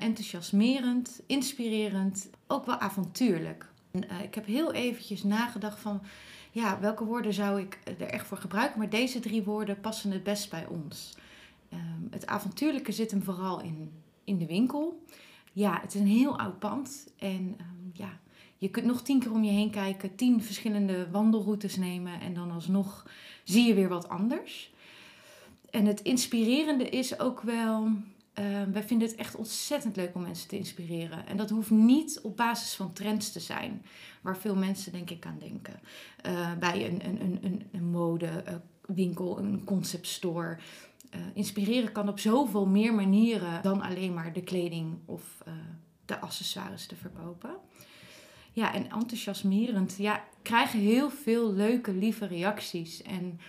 enthousiasmerend, inspirerend, ook wel avontuurlijk. En, eh, ik heb heel eventjes nagedacht van, ja, welke woorden zou ik er echt voor gebruiken? Maar deze drie woorden passen het best bij ons. Ehm, het avontuurlijke zit hem vooral in, in de winkel. Ja, het is een heel oud pand en ehm, ja, je kunt nog tien keer om je heen kijken, tien verschillende wandelroutes nemen en dan alsnog zie je weer wat anders. En het inspirerende is ook wel uh, wij vinden het echt ontzettend leuk om mensen te inspireren. En dat hoeft niet op basis van trends te zijn, waar veel mensen denk ik aan denken. Uh, bij een, een, een, een modewinkel, een conceptstore. Uh, inspireren kan op zoveel meer manieren dan alleen maar de kleding of de accessoires te verkopen. Ja, en enthousiasmerend. Ja, krijgen heel veel leuke, lieve reacties. En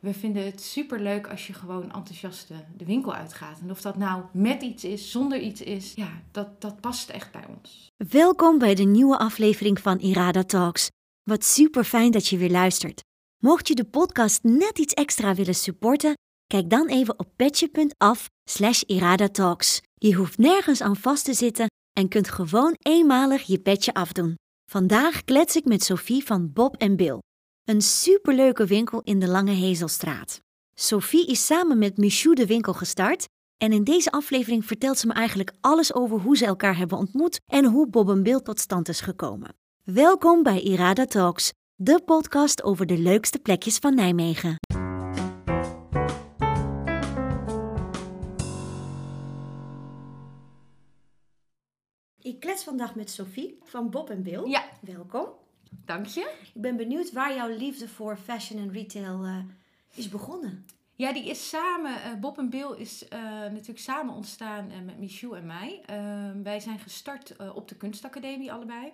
we vinden het super leuk als je gewoon enthousiast de winkel uitgaat. En of dat nou met iets is, zonder iets is, ja, dat, dat past echt bij ons. Welkom bij de nieuwe aflevering van Irada Talks. Wat super fijn dat je weer luistert. Mocht je de podcast net iets extra willen supporten, kijk dan even op petje.af slash iradatalks. Je hoeft nergens aan vast te zitten en kunt gewoon eenmalig je petje afdoen. Vandaag klets ik met Sophie van Bob en Bill. Een superleuke winkel in de Lange Hezelstraat. Sophie is samen met Michou de winkel gestart en in deze aflevering vertelt ze me eigenlijk alles over hoe ze elkaar hebben ontmoet en hoe Bob en Bill tot stand is gekomen. Welkom bij Irada Talks, de podcast over de leukste plekjes van Nijmegen. Ik klets vandaag met Sophie van Bob en Bill. Ja. Welkom. Dank je. Ik ben benieuwd waar jouw liefde voor fashion en retail uh, is begonnen. Ja, die is samen, uh, Bob en Bill is uh, natuurlijk samen ontstaan met Michou en mij. Ehm, wij zijn gestart op de kunstacademie allebei.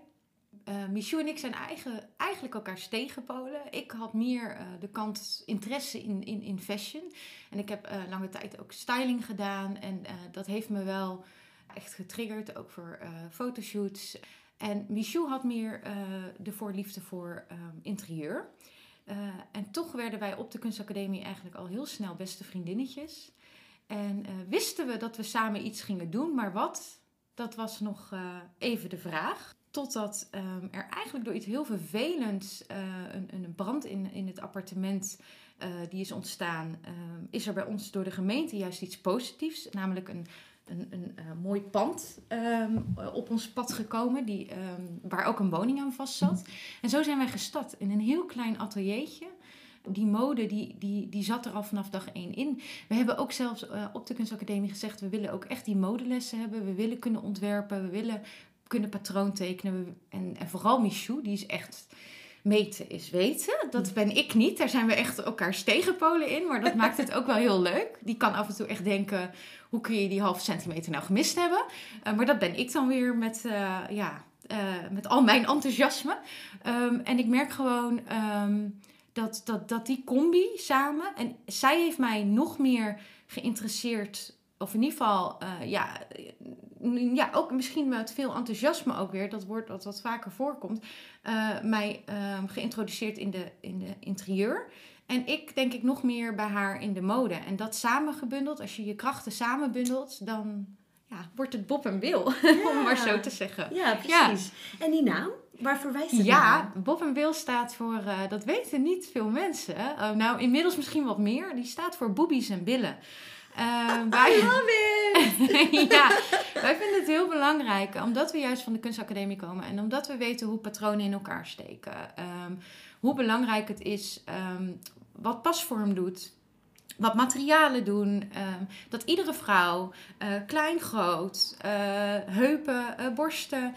Michou en ik zijn eigen, eigenlijk elkaar tegenpolen. Ik had meer de kant interesse in, in, in fashion. En ik heb lange tijd ook styling gedaan. En dat heeft me wel echt getriggerd, ook voor fotoshoots. En Michou had meer uh, de voorliefde voor um, interieur. Uh, en toch werden wij op de kunstacademie eigenlijk al heel snel beste vriendinnetjes. En uh, wisten we dat we samen iets gingen doen, maar wat? Dat was nog even de vraag. Totdat um, er eigenlijk door iets heel vervelends, een, een, brand in, in het appartement die is ontstaan, is er bij ons door de gemeente juist iets positiefs. Namelijk een een, een uh, mooi pand um, op ons pad gekomen, die, um, waar ook een woning aan vast zat. En zo zijn wij gestart in een heel klein ateliertje. Die mode die, die, die zat er al vanaf dag één in. We hebben ook zelfs uh, op de kunstacademie gezegd: we willen ook echt die modelessen hebben. We willen kunnen ontwerpen, we willen kunnen patroon tekenen. En, en vooral Michou, die is echt meten is weten. Dat ben ik niet. Daar zijn we echt elkaars tegenpolen in. Maar dat maakt het ook wel heel leuk. Die kan af en toe echt denken: hoe kun je die halve centimeter nou gemist hebben? Uh, maar dat ben ik dan weer met, uh, ja, uh, met al mijn enthousiasme. Um, en ik merk gewoon um, dat, dat, dat die combi samen. En zij heeft mij nog meer geïnteresseerd. Of in ieder geval, ja, ja, ook misschien met veel enthousiasme ook weer, dat woord dat wat vaker voorkomt, uh, mij um, geïntroduceerd in de, in de interieur. En ik denk ik nog meer bij haar in de mode. En dat samengebundeld, als je je krachten samenbundelt, dan ja, wordt het Bob en Bill, ja. om maar zo te zeggen. Ja, precies. Ja. En die naam? Waar verwijst het ja, naar? Bob en Bill staat voor, uh, dat weten niet veel mensen. Uh, nou, inmiddels misschien wat meer. Die staat voor boobies en billen. Uh, wij... I love it! ja, wij vinden het heel belangrijk, omdat we juist van de kunstacademie komen en omdat we weten hoe patronen in elkaar steken. Um, hoe belangrijk het is um, wat pasvorm doet, wat materialen doen. Um, dat iedere vrouw, uh, klein, groot, uh, heupen, uh, borsten,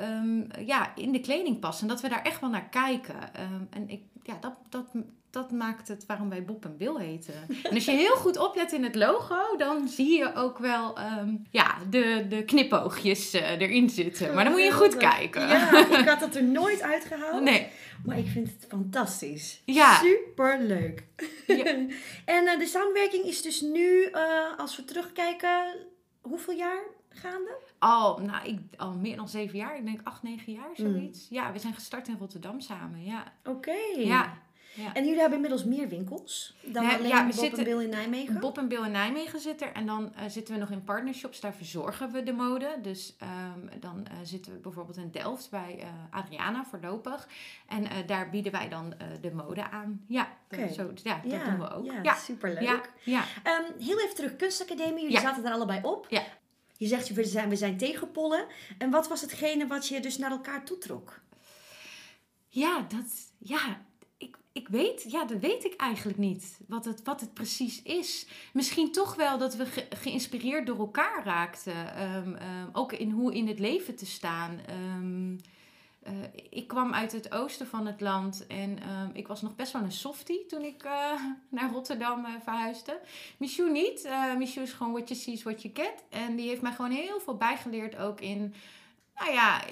um, ja, in de kleding passen. En dat we daar echt wel naar kijken. en ik, ja, dat, dat, dat maakt het waarom wij Bob en Bill heten. En als je heel goed oplet in het logo, dan zie je ook wel um, ja, de, de knipoogjes uh, erin zitten. Maar dan moet je goed kijken. Ja, ik had dat er nooit uitgehaald. Nee. Maar ik vind het fantastisch. Ja. Super leuk. Ja. en uh, de samenwerking is dus nu, uh, als we terugkijken, hoeveel jaar gaande? Al, nou, ik, al meer dan zeven jaar. Ik denk acht, negen jaar, zoiets. Mm. Ja, we zijn gestart in Rotterdam samen, ja. Oké. Ja. Ja. En jullie hebben inmiddels meer winkels dan Nee, alleen ja, Bob zitten- en Bill in Nijmegen? Bob en Bill in Nijmegen zit er. En dan eh, zitten we nog in partnershops. Daar verzorgen we de mode. Dus ehm, dan eh, zitten we bijvoorbeeld in Delft bij eh, Adriana voorlopig. En daar bieden wij dan de mode aan. Ja, zo, ja, dat doen we ook. Ja, ja, superleuk. ja. Ehm, heel even terug, kunstacademie. Jullie zaten daar allebei op. Ja. Je zegt, we zijn, we zijn tegen pollen. En wat was hetgene wat je dus naar elkaar toetrok? Ja, dat, ja, ik, weet, ja, dat weet ik eigenlijk niet. Wat het, wat het precies is. Misschien toch wel dat we ge- geïnspireerd door elkaar raakten. Ehm, ehm, ook in hoe in het leven te staan. Ehm, eh, ik kwam uit het oosten van het land en ik was nog best wel een softie toen ik eh, naar Rotterdam eh, verhuisde. Michou niet. Michou is gewoon what you see is what you get. En die heeft mij gewoon heel veel bijgeleerd ook in nou ja,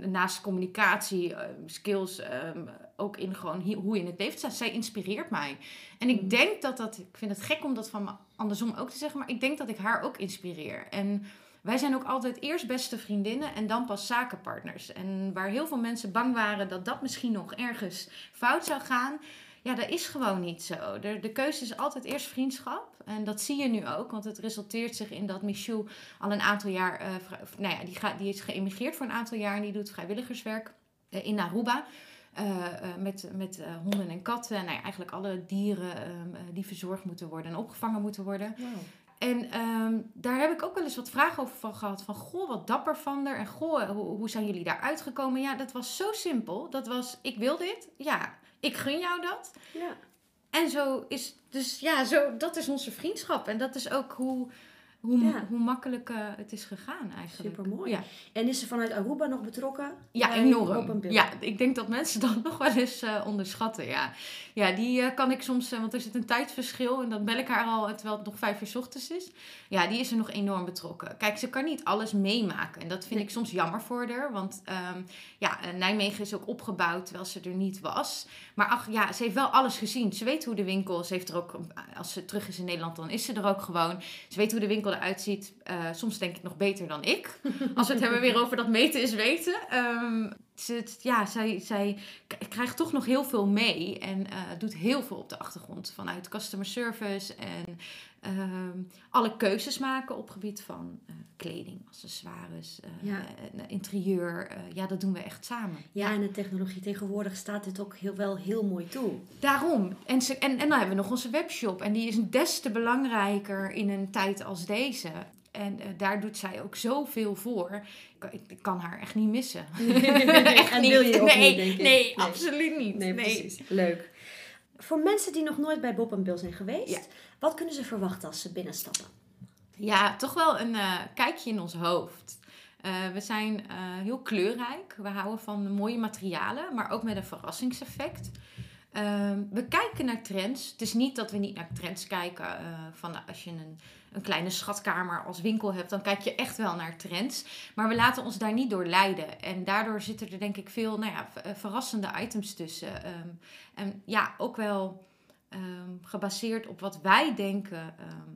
naast communicatie, eh, skills, ehm, ook in gewoon hoe je in het leven staat. Zij inspireert mij. En ik Mm. denk dat dat, ik vind het gek om dat van me andersom ook te zeggen, maar ik denk dat ik haar ook inspireer. En wij zijn ook altijd eerst beste vriendinnen en dan pas zakenpartners. En waar heel veel mensen bang waren dat dat misschien nog ergens fout zou gaan. Ja, dat is gewoon niet zo. De, de keuze is altijd eerst vriendschap. En dat zie je nu ook, want het resulteert zich in dat Michou al een aantal jaar, vri- nou ja, die, gaat, die is geëmigreerd voor een aantal jaar en die doet vrijwilligerswerk eh, in Aruba. eh, met met honden en katten. Nou ja, eigenlijk alle dieren ehm, eh, die verzorgd moeten worden en opgevangen moeten worden. En ehm, daar heb ik ook wel eens wat vragen over van gehad. Van, goh, wat dapper van haar. En goh, hoe, hoe zijn jullie daar uitgekomen? Ja, dat was zo simpel. Dat was, ik wil dit. Ja, ik gun jou dat. Ja. En zo is, dus ja, zo, dat is onze vriendschap. En dat is ook hoe, hoe, Ja. hoe makkelijk eh, het is gegaan eigenlijk. Supermooi. Ja, En is ze vanuit Aruba nog betrokken? ja enorm. Ja, ik denk dat mensen dat nog wel eens eh, onderschatten. Ja, ja die eh, kan ik soms, want er zit een tijdsverschil en dan bel ik haar al terwijl het nog vijf uur 's ochtends is. Ja, die is er nog enorm betrokken. Kijk, ze kan niet alles meemaken en dat vind Nee. ik soms jammer voor haar. Want ehm, ja, Nijmegen is ook opgebouwd terwijl ze er niet was. Maar ach ja, ze heeft wel alles gezien. Ze weet hoe de winkel, ze heeft er ook, als ze terug is in Nederland, dan is ze er ook gewoon. Ze weet hoe de winkel eruit ziet. Eh, soms denk ik nog beter dan ik. Als we het hebben weer over dat meten is weten. Ehm, ze, ja, zij, zij krijgt toch nog heel veel mee en eh, doet heel veel op de achtergrond vanuit customer service en ehm, alle keuzes maken op gebied van eh, kleding, accessoires, eh, Ja. interieur. ja, dat doen we echt samen. Ja, en de technologie tegenwoordig staat dit ook heel, wel heel mooi toe. Daarom. En, ze, en, en dan hebben we nog onze webshop. En die is des te belangrijker in een tijd als deze. En eh, daar doet zij ook zoveel voor. Ik, kan haar echt niet missen. echt En niet. wil je ook nee, niet, denk ik. Nee, Nee. absoluut niet. Nee, precies. Leuk. Voor mensen die nog nooit bij Bob en Bill zijn geweest, Ja. wat kunnen ze verwachten als ze binnenstappen? Ja, toch wel een eh, kijkje in ons hoofd. Eh, we zijn eh, heel kleurrijk. We houden van mooie materialen, maar ook met een verrassingseffect. Ehm, we kijken naar trends. Het is niet dat we niet naar trends kijken. van als je een, een kleine schatkamer als winkel hebt, dan kijk je echt wel naar trends. Maar we laten ons daar niet door leiden. En daardoor zitten er denk ik veel nou ja, eh, verrassende items tussen. Ehm, en ja, ook wel ehm, gebaseerd op wat wij denken. ehm,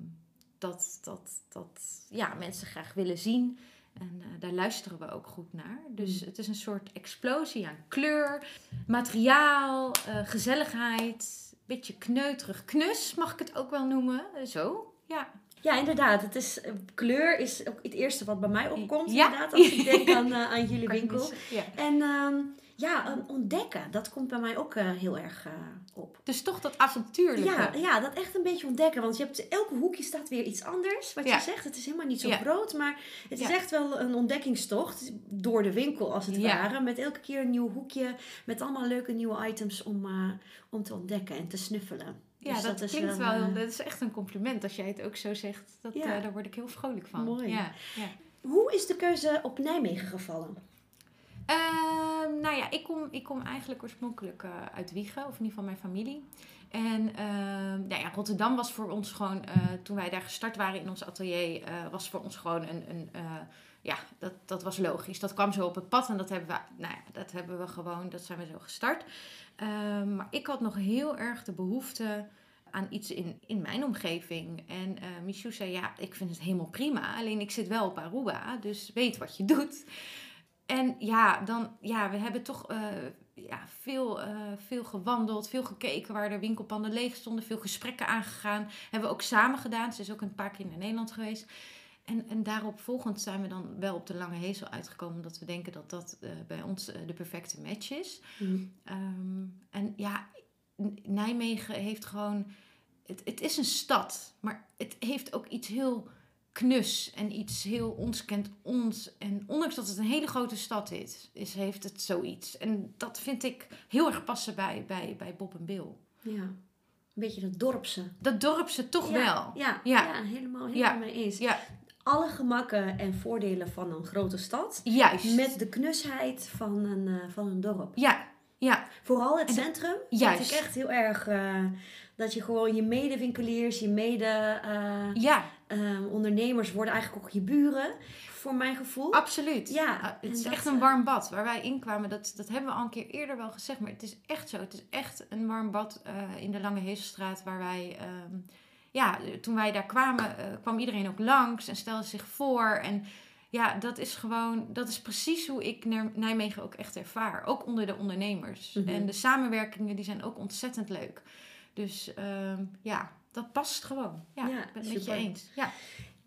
dat, dat, dat ja, mensen graag willen zien. En eh, daar luisteren we ook goed naar. Dus Mm. het is een soort explosie aan kleur, materiaal, eh, gezelligheid. Beetje kneuterig knus, mag ik het ook wel noemen. Zo, ja. Ja, inderdaad. Het is, eh, kleur is ook het eerste wat bij mij opkomt. Ja. Inderdaad, als ik denk aan, eh, aan jullie winkel. Ja. En ehm, ja, eh, ontdekken. Dat komt bij mij ook eh, heel erg op. Dus toch dat avontuurlijke. Ja, ja, dat echt een beetje ontdekken. Want je hebt, elke hoekje staat weer iets anders. Wat Ja. je zegt, het is helemaal niet zo groot. Maar het is echt wel een ontdekkingstocht door de winkel, als het ware. Met elke keer een nieuw hoekje. Met allemaal leuke nieuwe items om, om te ontdekken en te snuffelen. Ja, Dus dat, klinkt wel, eh, dat is echt een compliment als jij het ook zo zegt. Dat, Ja. eh, daar word ik heel vrolijk van. Mooi. Ja, ja. Hoe is de keuze op Nijmegen gevallen? Ehm, nou ja, ik kom, ik kom eigenlijk oorspronkelijk eh, uit Wiegen, of in ieder geval mijn familie. En ehm, nou ja, Rotterdam was voor ons gewoon, eh, toen wij daar gestart waren in ons atelier, eh, was voor ons gewoon een, een eh, ja, dat, dat was logisch. Dat kwam zo op het pad en dat hebben we, nou ja, dat hebben we gewoon, dat zijn we zo gestart. Ehm, maar ik had nog heel erg de behoefte aan iets in, in mijn omgeving. En eh Michou zei, ja, ik vind het helemaal prima. Alleen ik zit wel op Aruba, dus weet wat je doet. En ja, dan, ja we hebben toch... ja, veel, eh, veel gewandeld, veel gekeken waar de winkelpanden leeg stonden, veel gesprekken aangegaan. Hebben we ook samen gedaan. Ze is ook een paar keer naar Nederland geweest. En, en daarop volgend zijn we dan wel op de Lange Hezel uitgekomen, omdat we denken dat dat eh, bij ons eh, de perfecte match is. Mm. Ehm, en ja, Nijmegen heeft gewoon. Het, het is een stad, maar het heeft ook iets heel knus en iets heel ons kent ons. En ondanks dat het een hele grote stad is, is heeft het zoiets. En dat vind ik heel erg passen bij, bij, bij Bob en Bill. Ja. Een beetje dat dorpse. Dat dorp ze toch ja, wel. Ja, Ja. ja. helemaal, helemaal Ja. mee eens. Ja, Alle gemakken en voordelen van een grote stad. juist. Met de knusheid van een, eh, van een dorp. Ja, ja, Vooral het centrum. Juist. Vind ik echt heel erg... eh, dat je gewoon je medewinkeliers, je mede eh, ja, eh, ondernemers worden eigenlijk ook je buren. Voor mijn gevoel. absoluut. Ja, Ah, het is dat, echt een eh, warm bad. Waar wij inkwamen, dat, dat hebben we al een keer eerder wel gezegd. Maar het is echt zo. Het is echt een warm bad eh, in de Lange Heeselstraat. Waar wij, ehm, ja, toen wij daar kwamen, eh, kwam iedereen ook langs en stelde zich voor. En ja, dat is gewoon, dat is precies hoe ik Nij- Nijmegen ook echt ervaar. Ook onder de ondernemers. Mhm. En de samenwerkingen, die zijn ook ontzettend leuk. Dus ehm, ja, dat past gewoon. Ja, Ja, ik ben het met je eens. Ja,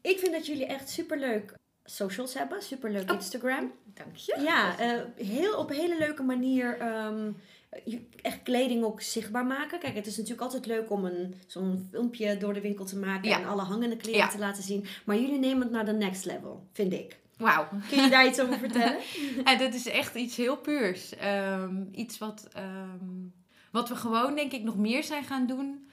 Ik vind dat jullie echt superleuk socials hebben. Superleuk Oh. Instagram. dank je. Ja, eh, heel, op een hele leuke manier ehm, echt kleding ook zichtbaar maken. Kijk, het is natuurlijk altijd leuk om een, zo'n filmpje door de winkel te maken Ja. en alle hangende Ja. te laten zien. Maar jullie nemen het naar de next level, vind ik. Wauw. Kun je daar iets over vertellen? En dat is echt iets heel puurs. Ehm, iets wat, ehm, wat we gewoon, denk ik, nog meer zijn gaan doen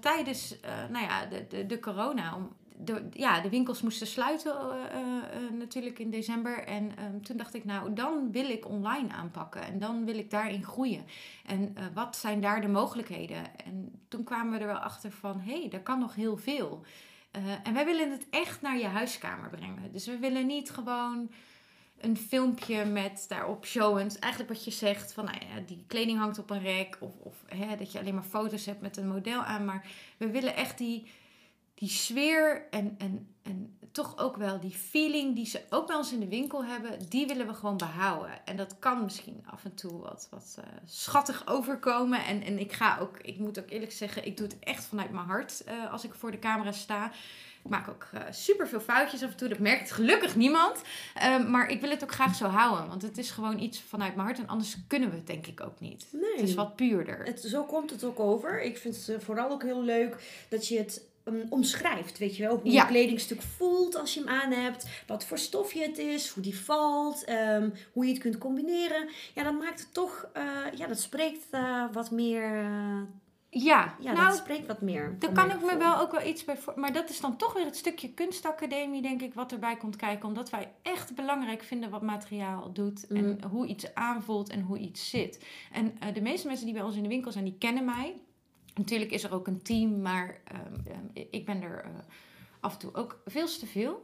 tijdens eh, nou ja, de, de, de corona. Om, de, ja, de winkels moesten sluiten eh, eh, eh, natuurlijk in december. En ehm, toen dacht ik, nou, dan wil ik online aanpakken. En dan wil ik daarin groeien. En eh, wat zijn daar de mogelijkheden? En toen kwamen we er wel achter van, hé, hey, daar kan nog heel veel. Eh, en wij willen het echt naar je huiskamer brengen. Dus we willen niet gewoon een filmpje met daarop showend. Eigenlijk wat je zegt van nou ja, die kleding hangt op een rek. Of, of hè, dat je alleen maar foto's hebt met een model aan. Maar we willen echt die, die sfeer en, en, en toch ook wel die feeling die ze ook bij ons in de winkel hebben. Die willen we gewoon behouden. En dat kan misschien af en toe wat, wat eh, schattig overkomen. En, en ik ga ook, ik moet ook eerlijk zeggen, ik doe het echt vanuit mijn hart eh, als ik voor de camera sta. Ik maak ook super veel foutjes af en toe. Dat merkt gelukkig niemand. Ehm, maar ik wil het ook graag zo houden. Want het is gewoon iets vanuit mijn hart. En anders kunnen we het denk ik ook niet. Nee. Het is wat puurder. Het, zo komt het ook over. Ik vind het eh, vooral ook heel leuk dat je het um, omschrijft. Weet je wel, hoe Ja. een kledingstuk voelt als je hem aan hebt. Wat voor stofje het is, hoe die valt. ehm, hoe je het kunt combineren. Ja, dat maakt het toch... eh, ja, dat spreekt eh, wat meer... ja, ja, nou, dat spreekt wat meer. Daar kan ik me wel ook wel iets bij voor. Maar dat is dan toch weer het stukje kunstacademie, denk ik, wat erbij komt kijken. Omdat wij echt belangrijk vinden wat materiaal doet. En Mhm. hoe iets aanvoelt en hoe iets zit. En eh, de meeste mensen die bij ons in de winkel zijn, die kennen mij. Natuurlijk is er ook een team, maar ehm, ehm, ik ben er. eh, Af en toe ook veel te veel.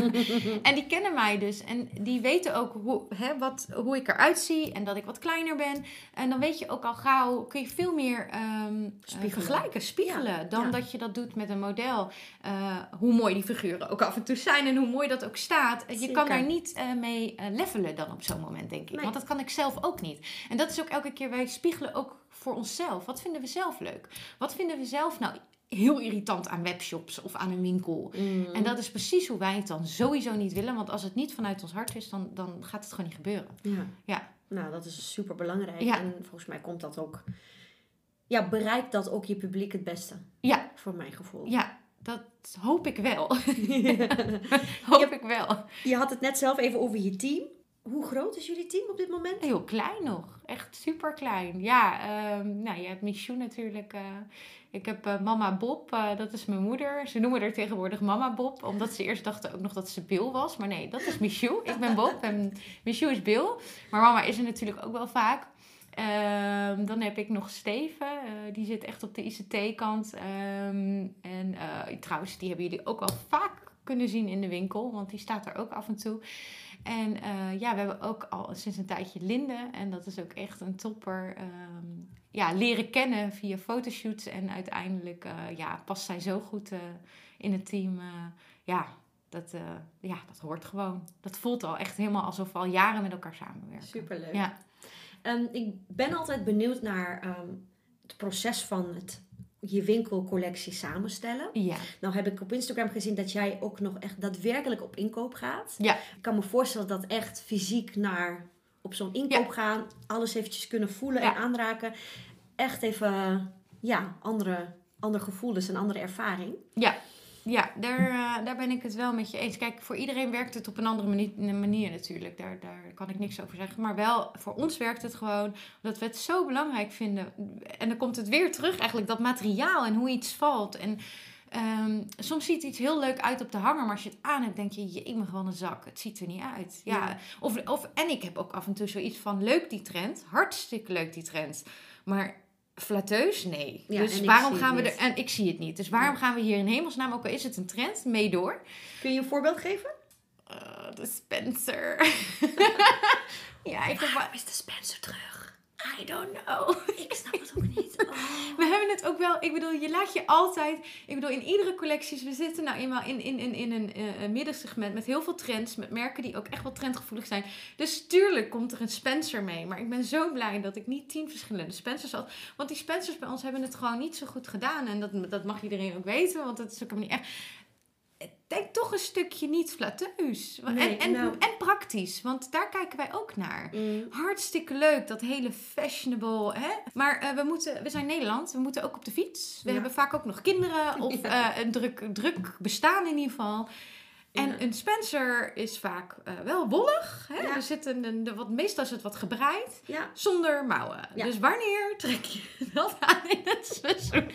en die kennen mij dus. En die weten ook hoe, hè, wat, hoe ik eruit zie. En dat ik wat kleiner ben. En dan weet je ook al gauw. Kun je veel meer eh, Spiegelen. vergelijken, spiegelen. Ja, Dan ja. dat je dat doet met een model. Eh, hoe mooi die figuren ook af en toe zijn. En hoe mooi dat ook staat. Je Zeker. kan daar niet eh, mee levelen dan op zo'n moment, denk ik. Nee. Want dat kan ik zelf ook niet. En dat is ook elke keer. Wij spiegelen ook voor onszelf. Wat vinden we zelf leuk? Wat vinden we zelf nou heel irritant aan webshops of aan een winkel? Mm. En dat is precies hoe wij het dan sowieso niet willen. Want als het niet vanuit ons hart is, dan, dan gaat het gewoon niet gebeuren. Ja. Ja. Nou, dat is super belangrijk. Ja. En volgens mij komt dat ook... Ja, bereikt dat ook je publiek het beste. Ja, Voor mijn gevoel. ja dat hoop ik wel. hoop ik wel. Je had het net zelf even over je team. Hoe groot is jullie team op dit moment? Heel klein nog. Echt super klein. Ja, ehm, nou, je hebt Michou natuurlijk. eh, ik heb eh, mama Bob, eh, dat is mijn moeder. Ze noemen haar tegenwoordig mama Bob. Omdat ze eerst dachten ook nog dat ze Bill was. Maar nee, dat is Michou. Ik ben Bob en Michou is Bill. Maar mama is er natuurlijk ook wel vaak. Ehm, dan heb ik nog Steven. die zit echt op de ICT-kant. Ehm, en trouwens, die hebben jullie ook wel vaak kunnen zien in de winkel. Want die staat er ook af en toe. En eh, ja, we hebben ook al sinds een tijdje Linde. En dat is ook echt een topper. Ehm, ja, leren kennen via fotoshoots. En uiteindelijk eh, ja, past zij zo goed eh, in het team. ja, dat, ja, dat hoort gewoon. Dat voelt al echt helemaal alsof we al jaren met elkaar samenwerken. Superleuk. Ja. Ehm, ik ben altijd benieuwd naar ehm, het proces van het je winkelcollectie samenstellen. Ja. Nou heb ik op Instagram gezien dat jij ook nog echt daadwerkelijk op inkoop gaat. Ja. Ik kan me voorstellen dat echt fysiek naar op zo'n inkoop gaan, alles eventjes kunnen voelen Ja. en aanraken, echt even ja, andere, andere gevoel, dus een andere ervaring. Ja, ja daar, eh, daar ben ik het wel met je eens. Kijk, voor iedereen werkt het op een andere mani- manier natuurlijk. Daar, daar kan ik niks over zeggen. Maar wel, voor ons werkt het gewoon omdat we het zo belangrijk vinden. En dan komt het weer terug eigenlijk, dat materiaal en hoe iets valt. En ehm, soms ziet iets heel leuk uit op de hanger, maar als je het aan hebt, denk je, je mag wel een zak. Het ziet er niet uit. Ja. Ja. Of, of, en ik heb ook af en toe zoiets van, leuk die trend. Hartstikke leuk die trend. Maar flatteus? Nee. Ja, dus waarom gaan we er... En ik zie het niet. Dus waarom Ja. gaan we hier in hemelsnaam, ook al is het een trend, mee door? Kun je een voorbeeld geven? Eh, de Spencer. ja, ik heb... is de Spencer terug? I don't know. Ik snap het ook niet. Oh. We hebben het ook wel, ik bedoel, je laat je altijd, ik bedoel, in iedere collectie, we zitten nou eenmaal in, in, in, in een een middensegment met heel veel trends, met merken die ook echt wel trendgevoelig zijn. Dus tuurlijk komt er een Spencer mee, maar ik ben zo blij dat ik niet tien verschillende Spencers had. Want die Spencers bij ons hebben het gewoon niet zo goed gedaan en dat, dat mag iedereen ook weten, want dat is ook niet echt... Denk toch een stukje niet flatteus. Nee, en, en, nou- en praktisch, want daar kijken wij ook naar. Mm. Hartstikke leuk, dat hele fashionable. Hè? Maar eh, we, moeten, we zijn Nederland, we moeten ook op de fiets. We Ja. hebben vaak ook nog kinderen of Ja. eh, een druk, druk bestaan in ieder geval. En Ja. een Spencer is vaak eh, wel wollig. Hè? Ja. Er zit een, een, de- wat, meestal is het wat gebreid, Ja, zonder mouwen. Dus wanneer trek je dat aan in het seizoen?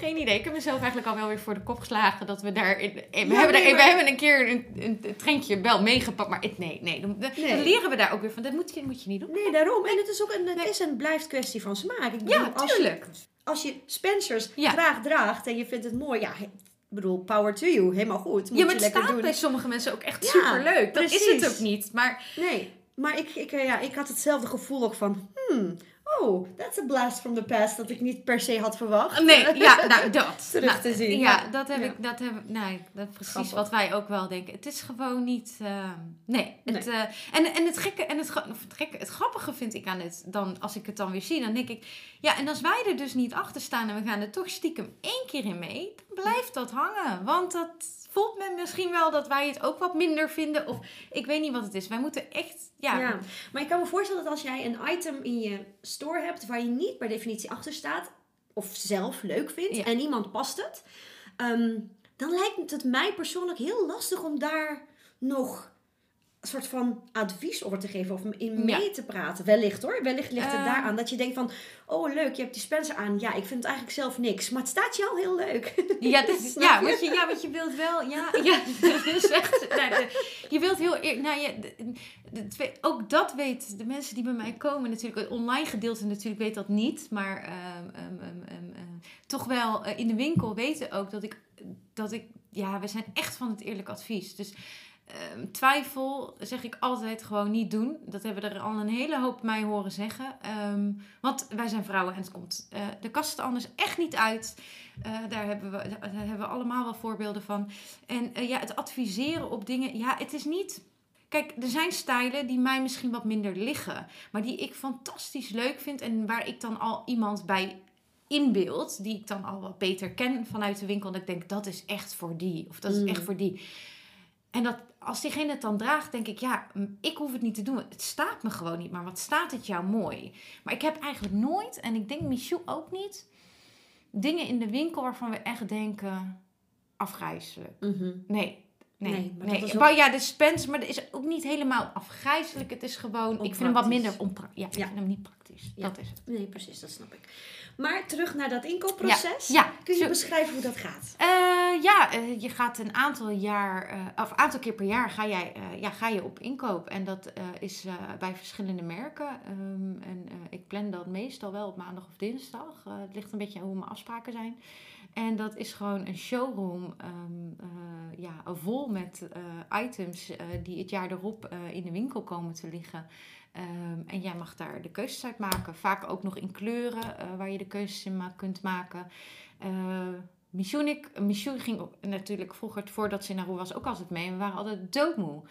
Geen idee. Ik heb mezelf eigenlijk al wel weer voor de kop geslagen dat we daar. in- we, Ja, hebben, nee, er, we maar- hebben een keer een, een, een trendje wel meegepakt, maar nee, nee. Dan, leren we daar ook weer van. Dat moet je, moet je niet doen. nee, daarom. En het is ook een, het is en blijft kwestie van smaak. Ik Ja, bedoel, als je- tuurlijk. als je Spencers Ja. graag draagt en je vindt het mooi, ja, ik bedoel, power to you, helemaal goed. Moet Ja, maar je het lekker staat doen. bij sommige mensen ook echt Ja, superleuk. Dat is het ook niet. Maar Nee, maar ik, ik, eh, ja, ik had hetzelfde gevoel ook van, hmm, oh, that's a blast from the past, dat ik niet per se had verwacht. nee, ja, nou dat. Terug Nou, te zien. Ja, dat heb Ja. ik, dat heb nee, dat is precies Grappig. wat wij ook wel denken. Het is gewoon niet, eh, nee. Het, Nee. eh, en, en het gekke, en het, of het gekke, het grappige vind ik aan het, dan als ik het dan weer zie, dan denk ik, ja, en als wij er dus niet achter staan en we gaan er toch stiekem één keer in mee, dan blijft dat hangen. Want dat voelt men misschien wel dat wij het ook wat minder vinden. Of ik weet niet wat het is. Wij moeten echt, ja, Ja, maar ik kan me voorstellen dat als jij een item in je store hebt waar je niet per definitie achter staat, of zelf leuk vindt Ja. en iemand past het, ehm, dan lijkt het mij persoonlijk heel lastig om daar nog een soort van advies over te geven of in Ja. mee te praten. Wellicht hoor, wellicht ligt het Eh. daaraan dat je denkt van, oh leuk, je hebt die Spencer aan. Ja, ik vind het eigenlijk zelf niks, maar het staat je al heel leuk. Ja, is, ja, je? want je, ja, want je wilt wel, ja, ja dat is echt, de- je wilt heel, eer- nou de, de ook dat weet de mensen die bij mij komen natuurlijk, het online gedeelte natuurlijk weet dat niet, maar ehm, ehm, ehm, ehm, eh, toch wel eh, in de winkel weten ook dat ik, dat ik, ja, we zijn echt van het eerlijk advies, dus ehm, twijfel zeg ik altijd gewoon niet doen. Dat hebben er al een hele hoop mij horen zeggen. Ehm, want wij zijn vrouwen en het komt eh, de kast anders echt niet uit. Eh, daar, hebben we, daar hebben we allemaal wel voorbeelden van. En eh, ja, het adviseren op dingen. Ja, het is niet. Kijk, er zijn stijlen die mij misschien wat minder liggen. Maar die ik fantastisch leuk vind. En waar ik dan al iemand bij inbeeld. Die ik dan al wat beter ken vanuit de winkel. Dat ik denk, dat is echt voor die. Of dat is Mm. echt voor die. En dat, als diegene het dan draagt, denk ik, ja, ik hoef het niet te doen. Het staat me gewoon niet. Maar wat staat het jou mooi? Maar ik heb eigenlijk nooit, en ik denk Michou ook niet, dingen in de winkel waarvan we echt denken, afgrijzelijk. Mhm. Nee, Nee, nee. maar dat is ook- ja, de Spence, maar dat is ook niet helemaal afgrijzelijk. Het is gewoon, ik vind hem wat minder onpraktisch. Ja, ik Ja. vind hem niet praktisch. Ja. Dat is het. Nee, precies, dat snap ik. Maar terug naar dat inkoopproces. Ja, Kun je zo- beschrijven hoe dat gaat? Eh, ja, eh, je gaat een aantal jaar, eh, of aantal keer per jaar ga, jij, ja, ga je op inkoop. En dat is bij verschillende merken. Ehm, en ik plan dat meestal wel op maandag of dinsdag. Het ligt een beetje aan hoe mijn afspraken zijn. En dat is gewoon een showroom ehm, eh, ja, vol met eh, items eh, die het jaar erop in de winkel komen te liggen. Ehm, en jij mag daar de keuzes uit maken. Vaak ook nog in kleuren waar je de keuzes in ma- kunt maken. Michou en ik, Michou ging ook natuurlijk vroeger, voordat ze in Nauru was, ook altijd mee. We waren altijd doodmoe.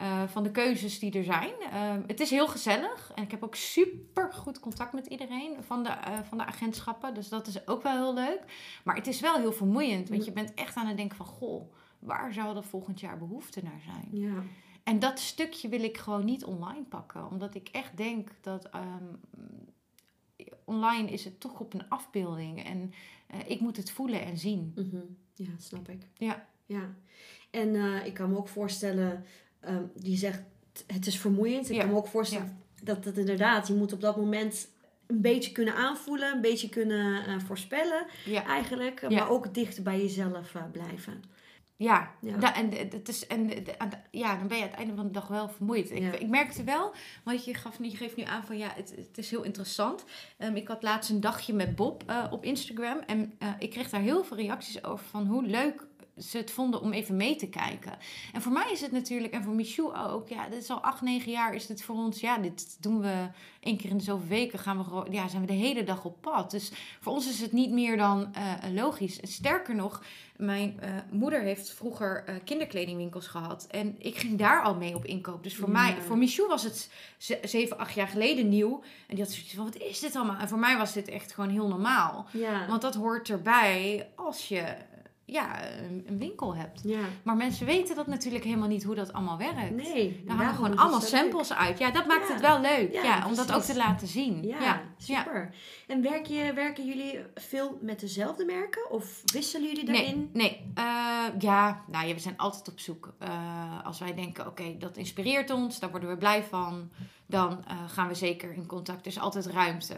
Eh, van de keuzes die er zijn. Eh, het is heel gezellig en ik heb ook super goed contact met iedereen van de, eh, van de agentschappen. Dus dat is ook wel heel leuk. Maar het is wel heel vermoeiend, want je bent echt aan het denken van... Goh, waar zou er volgend jaar behoefte naar zijn? Ja. En dat stukje wil ik gewoon niet online pakken. Omdat ik echt denk dat ehm, online is het toch op een afbeelding. En ik moet het voelen en zien. Mhm. Ja, snap ik. Ja. Ja. En ik kan me ook voorstellen, ehm, die zegt het is vermoeiend. Ik Ja. kan me ook voorstellen dat het inderdaad, je moet op dat moment een beetje kunnen aanvoelen, een beetje kunnen eh, voorspellen Ja. eigenlijk. Ja. Maar ook dicht bij jezelf eh, blijven. Ja, Ja. En, het is, en ja, dan ben je aan het einde van de dag wel vermoeid. Ik, Ja. ik merkte wel, want je, gaf, je geeft nu aan van ja, het, het is heel interessant. Ehm, ik had laatst een dagje met Bob eh, op Instagram en eh, ik kreeg daar heel veel reacties over van hoe leuk ze het vonden om even mee te kijken. En voor mij is het natuurlijk, en voor Michou ook, ja, dit is al acht, negen jaar, is dit voor ons, ja, dit doen we één keer in de zoveel weken, gaan we ja, zijn we de hele dag op pad. Dus voor ons is het niet meer dan eh, logisch. Sterker nog, mijn eh, moeder heeft vroeger eh, kinderkledingwinkels gehad. En ik ging daar al mee op inkoop. Dus voor Ja. mij, voor Michou was het ze- zeven, acht jaar geleden nieuw. En die had zoiets van, wat is dit allemaal? En voor mij was dit echt gewoon heel normaal. Ja. Want dat hoort erbij als je ja, een, winkel hebt. ja. Maar mensen weten dat natuurlijk helemaal niet hoe dat allemaal werkt. Nee. Daar hangen daarom gewoon allemaal leuk. samples uit. Ja, dat maakt Ja. het wel leuk. Ja, Ja, om dat ook te laten zien. Ja, super. En werk je, werken jullie veel met dezelfde merken? Of wisselen jullie Nee, daarin? nee. Eh, ja, nou ja, we zijn altijd op zoek. Eh, als wij denken, oké, dat inspireert ons, daar worden we blij van, dan eh, gaan we zeker in contact. Er is altijd ruimte.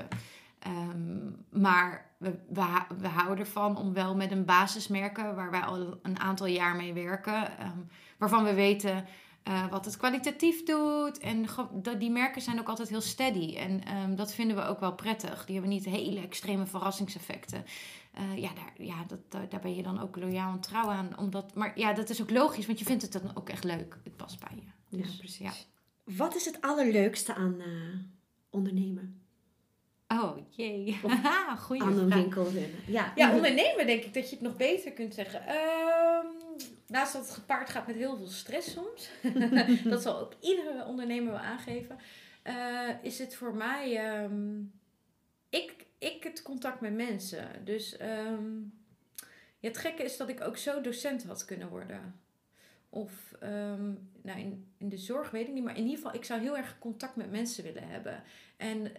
Ehm, maar we, we, hou- we houden ervan om wel met een basismerken, waar wij al een aantal jaar mee werken, ehm, waarvan we weten eh, wat het kwalitatief doet. En dat- die merken zijn ook altijd heel steady. En ehm, dat vinden we ook wel prettig. Die hebben niet hele extreme verrassingseffecten. Eh, ja, daar, ja dat, daar, daar ben je dan ook loyaal en trouw aan. Omdat, maar ja, dat is ook logisch, want je vindt het dan ook echt leuk. Het past bij je. Ja, Dus, precies. ja. Wat is het allerleukste aan eh, ondernemen? Oh, jee. Haha, Goeie aan een winkel runnen? Ja, Ja, ondernemen denk ik dat je het nog beter kunt zeggen. Ehm, naast dat het gepaard gaat met heel veel stress soms. dat zal ook iedere ondernemer wel aangeven. eh, is het voor mij... ehm, ik, ik het contact met mensen. Dus ehm, ja, het gekke is dat ik ook zo docent had kunnen worden. Of nou, in, in de zorg weet ik niet. Maar in ieder geval, ik zou heel erg contact met mensen willen hebben. En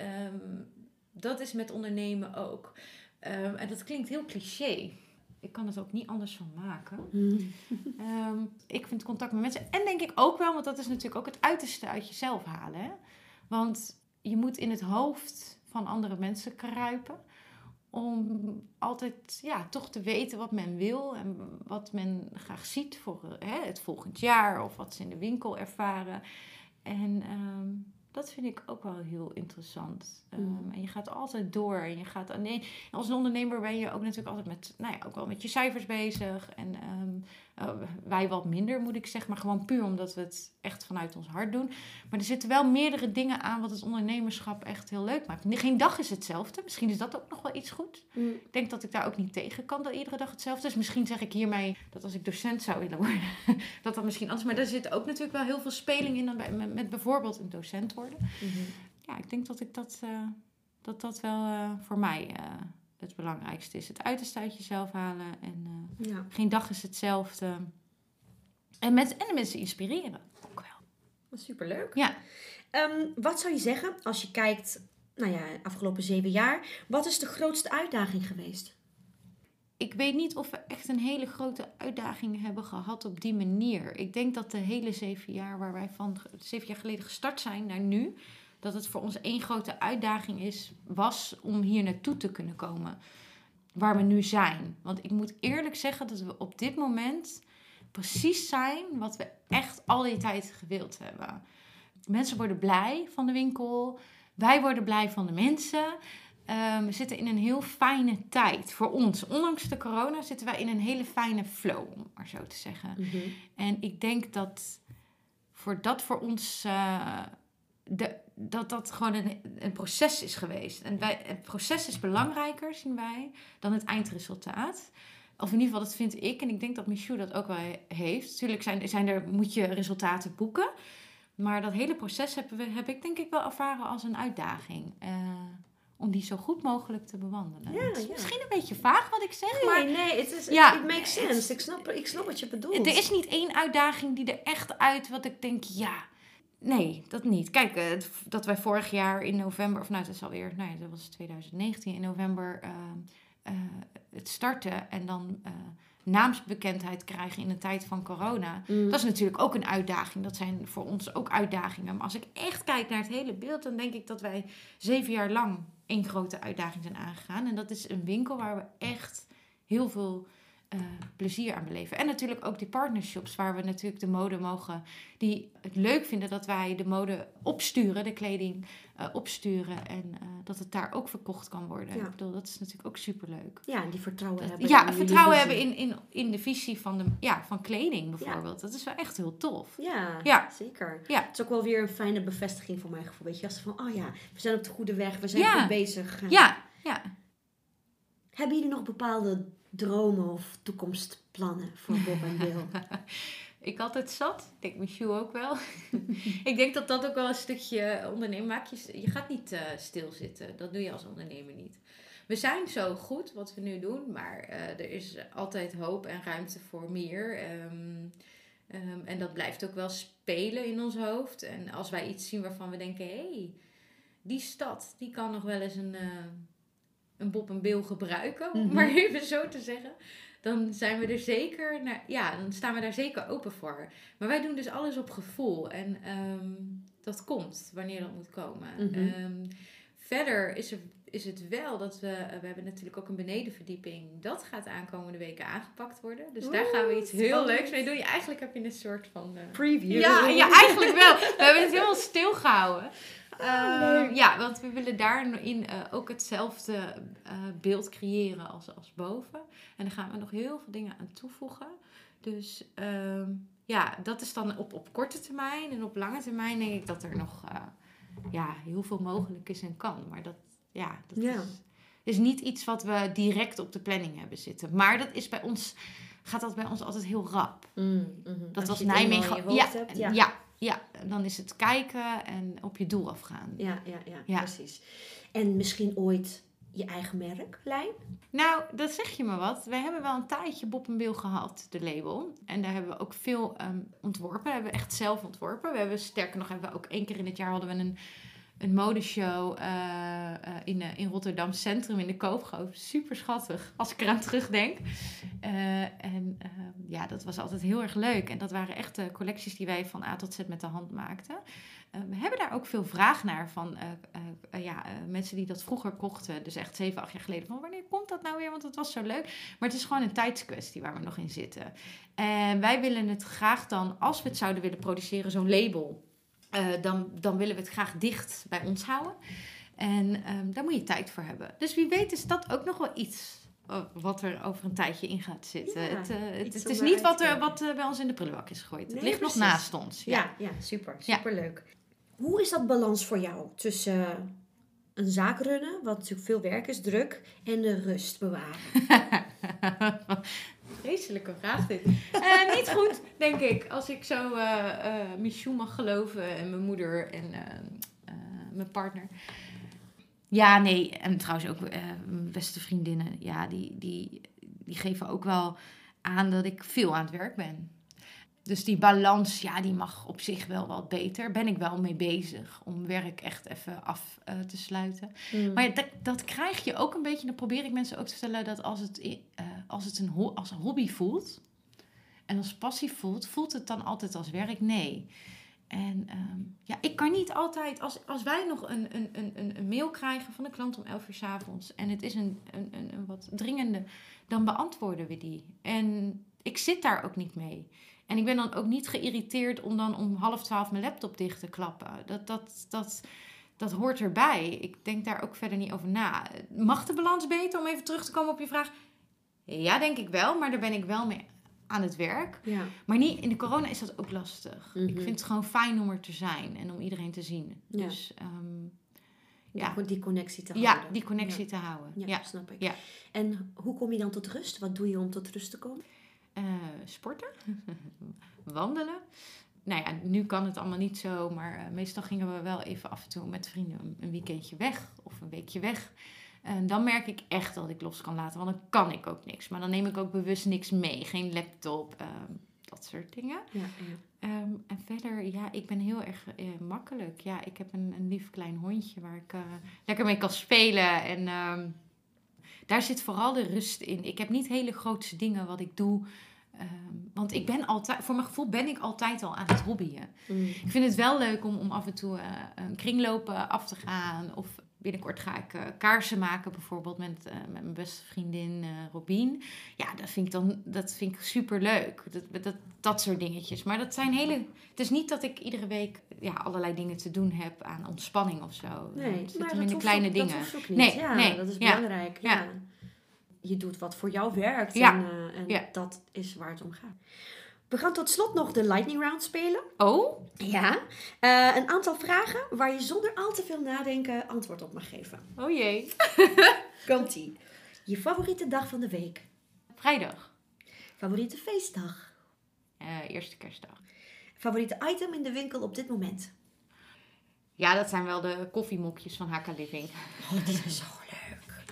dat is met ondernemen ook. Ehm, en dat klinkt heel cliché. Ik kan het ook niet anders van maken. Hmm. Ehm, ik vind contact met mensen. En denk ik ook wel, want dat is natuurlijk ook het uiterste uit jezelf halen. Hè? Want je moet in het hoofd van andere mensen kruipen. Om altijd ja, toch te weten wat men wil en wat men graag ziet voor hè, het volgend jaar of wat ze in de winkel ervaren. En ehm, dat vind ik ook wel heel interessant. Ehm, Mm. En je gaat altijd door. En je gaat nee, als een ondernemer ben je ook natuurlijk altijd met, nou ja, ook wel met je cijfers bezig. En ehm, eh, wij wat minder, moet ik zeggen. Maar gewoon puur omdat we het echt vanuit ons hart doen. Maar er zitten wel meerdere dingen aan wat het ondernemerschap echt heel leuk maakt. Geen dag is hetzelfde. Misschien is dat ook nog wel iets goed. Hmm. Ik denk dat ik daar ook niet tegen kan dat iedere dag hetzelfde is. Misschien zeg ik hiermee dat als ik docent zou willen worden, dat dat misschien anders. Maar daar zit ook natuurlijk wel heel veel speling in dan bij, met, met bijvoorbeeld een docent worden. Mhm. Ja, ik denk dat ik dat, eh, dat, dat wel eh, voor mij het belangrijkste is. Het uiterste uit jezelf halen en eh, Ja, geen dag is hetzelfde. En, mensen en de mensen inspireren ook wel. superleuk. Ja. Ehm, wat zou je zeggen als je kijkt, nou ja, afgelopen zeven jaar, wat is de grootste uitdaging geweest? ik weet niet of we echt een hele grote uitdaging hebben gehad op die manier. Ik denk dat de hele zeven jaar waar wij van zeven jaar geleden gestart zijn naar nu, dat het voor ons één grote uitdaging is, was om hier naartoe te kunnen komen. Waar we nu zijn. Want ik moet eerlijk zeggen dat we op dit moment precies zijn wat we echt al die tijd gewild hebben. Mensen worden blij van de winkel. Wij worden blij van de mensen. Ehm, we zitten in een heel fijne tijd voor ons. Ondanks de corona zitten wij in een hele fijne flow, om maar zo te zeggen. En ik denk dat voor dat voor ons eh, de, dat dat gewoon een, een proces is geweest. En wij, het proces is belangrijker, zien wij, dan het eindresultaat. Of in ieder geval, dat vind ik. En ik denk dat Michou dat ook wel heeft. Natuurlijk zijn, zijn er, moet je resultaten boeken. Maar dat hele proces heb, we, heb ik denk ik wel ervaren als een uitdaging. Eh, om die zo goed mogelijk te bewandelen. Ja. misschien een beetje vaag wat ik zeg, Nee, maar nee, het is, Ja, it makes sense. Ik snap, ik snap wat je bedoelt. er is niet één uitdaging die er echt uit wat ik denk, ja, nee, dat niet. Kijk, eh, dat wij vorig jaar in november, of nou, dat is alweer, nou ja, dat was 2019, in november eh, eh, het starten en dan naamsbekendheid krijgen in de tijd van corona. Mm. Dat is natuurlijk ook een uitdaging. Dat zijn voor ons ook uitdagingen. Maar als ik echt kijk naar het hele beeld, dan denk ik dat wij zeven jaar lang één grote uitdaging zijn aangegaan. En dat is een winkel waar we echt heel veel eh, plezier aan beleven. En natuurlijk ook die partnershops, waar we natuurlijk de mode mogen, die het leuk vinden dat wij de mode opsturen, de kleding eh, opsturen. En eh, dat het daar ook verkocht kan worden. Ja. Ik bedoel, dat is natuurlijk ook superleuk. Ja, die vertrouwen hebben. Ja, in vertrouwen hebben in, in, in de visie van, de, ja, van kleding bijvoorbeeld. Dat is wel echt heel tof. Ja, Ja. zeker. Ja. Het is ook wel weer een fijne bevestiging voor mijn gevoel. Weet je, als van, oh ja, we zijn op de goede weg, we zijn goed bezig. Ja, ja. Hebben jullie nog bepaalde dromen of toekomstplannen voor Bob en Bill? Ik altijd zat. Ik denk Michiel ook wel. ik denk dat dat ook wel een stukje ondernemen maakt. Je, je gaat niet eh, stilzitten. Dat doe je als ondernemer niet. We zijn zo goed wat we nu doen, maar eh, er is altijd hoop en ruimte voor meer. Ehm, ehm, en dat blijft ook wel spelen in ons hoofd. En als wij iets zien waarvan we denken: hé, hey, die stad die kan nog wel eens een, eh, een Bob en Bill gebruiken, om Mhm. maar even zo te zeggen dan zijn we er zeker naar, ja, dan staan we daar zeker open voor. Maar wij doen dus alles op gevoel en ehm, dat komt wanneer dat moet komen. Mhm. Ehm, verder is, er, is het wel dat we, we hebben natuurlijk ook een benedenverdieping, dat gaat aankomende weken aangepakt worden. Dus daar gaan we iets heel leuks mee doen. Ja, eigenlijk heb je een soort van. eh, Preview. ja, ja, eigenlijk wel. We hebben het helemaal stilgehouden. Ah, Ehm, ja, want we willen daarin eh ook hetzelfde eh, beeld creëren als, als boven. En daar gaan we nog heel veel dingen aan toevoegen. Dus ehm, ja, dat is dan op, op korte termijn. En op lange termijn denk ik dat er nog eh, ja, heel veel mogelijk is en kan. Maar dat, ja, dat Ja. Is, is niet iets wat we direct op de planning hebben zitten. Maar dat is bij ons, gaat dat bij ons altijd heel rap. Mm, mhm. Dat Als was Nijmegen. Ja, hebt, ja. ja. Ja, dan is het kijken en op je doel afgaan. Ja, ja, ja, Ja. precies. En misschien ooit je eigen merklijn? Nou, dat zeg je me wat. We hebben wel een tijdje Bob en Bill gehad, de label. En daar hebben we ook veel ehm, ontworpen. Dat hebben we echt zelf ontworpen. We hebben, sterker nog, hebben we ook één keer in het jaar hadden we een, een modeshow eh, eh, in, eh, in Rotterdam Centrum in de Koopgoot. Super schattig, als ik eraan terugdenk. En eh, ja, dat was altijd heel erg leuk. En dat waren echt de collecties die wij van A tot Z met de hand maakten. We hebben daar ook veel vraag naar van ja, mensen die dat vroeger kochten. Dus echt zeven, acht jaar geleden. Van wanneer komt dat nou weer? Want het was zo leuk. Maar het is gewoon een tijdskwestie waar we nog in zitten. En wij willen het graag dan, als we het zouden willen produceren, zo'n label. Eh, dan, dan willen we het graag dicht bij ons houden. En ehm, daar moet je tijd voor hebben. Dus wie weet is dat ook nog wel iets eh, wat er over een tijdje in gaat zitten. Ja, het, eh, het, is niet wat, er, wat bij ons in de prullenbak is gegooid. Het ligt nog naast ons. Ja. Ja, ja, super. Ja. Super leuk. Hoe is dat balans voor jou tussen een zaak runnen, wat natuurlijk veel werk is, druk, en de rust bewaren? Vreselijke vraag dit. Eh, niet goed, denk ik. Als ik zo Michou mag geloven en mijn moeder en mijn partner. Ja, nee. En trouwens ook mijn beste vriendinnen. Ja, die, die, die geven ook wel aan dat ik veel aan het werk ben. Dus die balans, ja, die mag op zich wel wat beter. Ben ik wel mee bezig om werk echt even af eh, te sluiten. Mm. Maar ja, dat, dat krijg je ook een beetje. Dan probeer ik mensen ook te vertellen dat als het, eh, als het een ho- als een hobby voelt en als passie voelt, voelt het dan altijd als werk? Nee. En ehm, ja, ik kan niet altijd, als, als wij nog een, een, een, een- een mail krijgen van een klant om 11 uur 's avonds en het is een, een, een, een wat dringende, dan beantwoorden we die. En ik zit daar ook niet mee. En ik ben dan ook niet geïrriteerd om dan om half twaalf mijn laptop dicht te klappen. Dat, dat, dat, dat hoort erbij. Ik denk daar ook verder niet over na. Mag de balans beter om even terug te komen op je vraag? Ja, denk ik wel, maar daar ben ik wel mee aan het werk. Ja. Maar niet, in de corona is dat ook lastig. Mhm. Ik vind het gewoon fijn om er te zijn en om iedereen te zien. Ja. Dus ehm, Ja. Die, die connectie te Ja, houden. die connectie Ja. te houden. Ja, Ja. snap ik. Ja. En hoe kom je dan tot rust? Wat doe je om tot rust te komen? Eh, sporten, wandelen. Nou ja, nu kan het allemaal niet zo, maar eh, meestal gingen we wel even af en toe met vrienden een- een weekendje weg of een weekje weg. En dan merk ik echt dat ik los kan laten, want dan kan ik ook niks. Maar dan neem ik ook bewust niks mee, geen laptop, ehm, dat soort dingen. Ja, ja. Ehm, en verder, ja, ik ben heel erg eh, makkelijk. Ja, ik heb een, een lief klein hondje waar ik lekker mee kan spelen. En ehm, daar zit vooral de rust in. Ik heb niet hele grootse dingen wat ik doe. ehm, want ik ben altijd, voor mijn gevoel ben ik altijd al aan het hobbyen. Mm. Ik vind het wel leuk om, om af en toe eh, een kringlopen af te gaan. Of binnenkort ga ik eh, kaarsen maken, bijvoorbeeld met, eh, met mijn beste vriendin eh Robien. Ja, dat vind ik dan dat vind ik super leuk. Dat, dat, dat soort dingetjes. Maar dat zijn hele. Het is niet dat ik iedere week ja, allerlei dingen te doen heb aan ontspanning of zo. Nee, het zit maar dat in de kleine ook, dingen. Dat niet. Nee, ja, nee, dat is belangrijk. ja. Ja. Je doet wat voor jou werkt Ja, en, en dat is waar het om gaat. We gaan tot slot nog de lightning round spelen. Oh, Ja. Eh, een aantal vragen waar je zonder al te veel nadenken antwoord op mag geven. oh jee. Komt-ie. Je favoriete dag van de week? Vrijdag. Favoriete feestdag? Eh, eerste kerstdag. Favoriete item in de winkel op dit moment? Ja, dat zijn wel de koffiemokjes van HK Living. Oh, die zijn zo.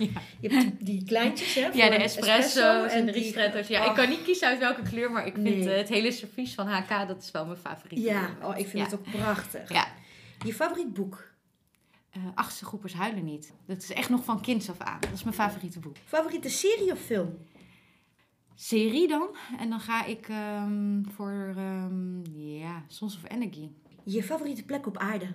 Ja. Je hebt die, kleintjes, hè? Ja, de een espresso's en de ristretto's. Ja, ik Oh. kan niet kiezen uit welke kleur, maar ik vind Nee. eh, het hele servies van HK, dat is wel mijn favoriet. Ja, oh, ik vind het ook prachtig. Ja. Je favoriet boek? Eh, achtste groepers huilen niet. Dat is echt nog van kinds af aan. Dat is mijn favoriete boek. Favoriete serie of film? Serie dan. En dan ga ik ehm, voor, ehm, ja, Sons of Energy. Je favoriete plek op aarde?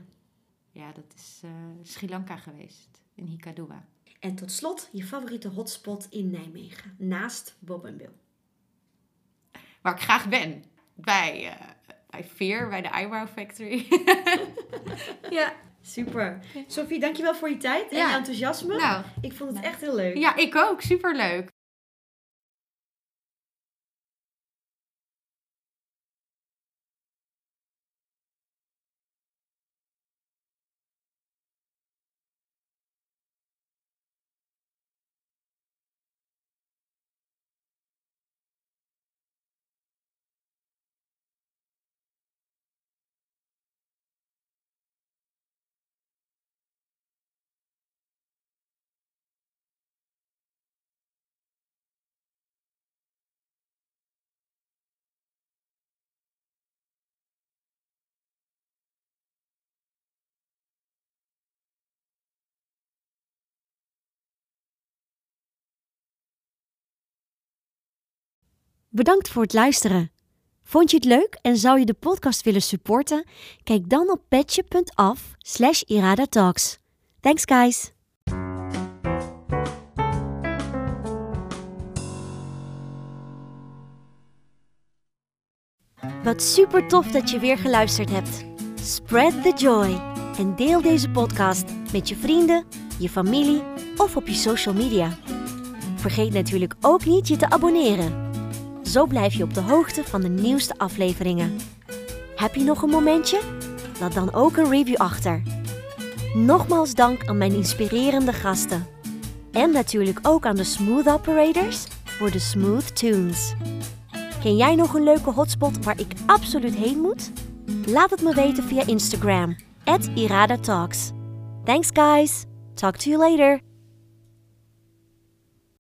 Ja, dat is eh, Sri Lanka geweest. In Hikkaduwa. En tot slot, je favoriete hotspot in Nijmegen, naast Bob en Bill. Waar ik graag ben. Bij, eh bij Veer, bij de Eyebrow Factory. Ja, super. Sophie, dankjewel voor je tijd en Ja. je enthousiasme. nou, Ik vond het echt heel leuk. ja, ik ook. Superleuk. Bedankt voor het luisteren. Vond je het leuk en zou je de podcast willen supporten? Kijk dan op petje.af slash iradatalks. Thanks guys! Wat super tof dat je weer geluisterd hebt. Spread the joy en deel deze podcast met je vrienden, je familie of op je social media. Vergeet natuurlijk ook niet je te abonneren. Zo blijf je op de hoogte van de nieuwste afleveringen. Heb je nog een momentje? Laat dan ook een review achter. Nogmaals dank aan mijn inspirerende gasten. En natuurlijk ook aan de Smooth Operators voor de Smooth Tunes. Ken jij nog een leuke hotspot waar ik absoluut heen moet? Laat het me weten via Instagram, at Irada Talks. Thanks guys! Talk to you later!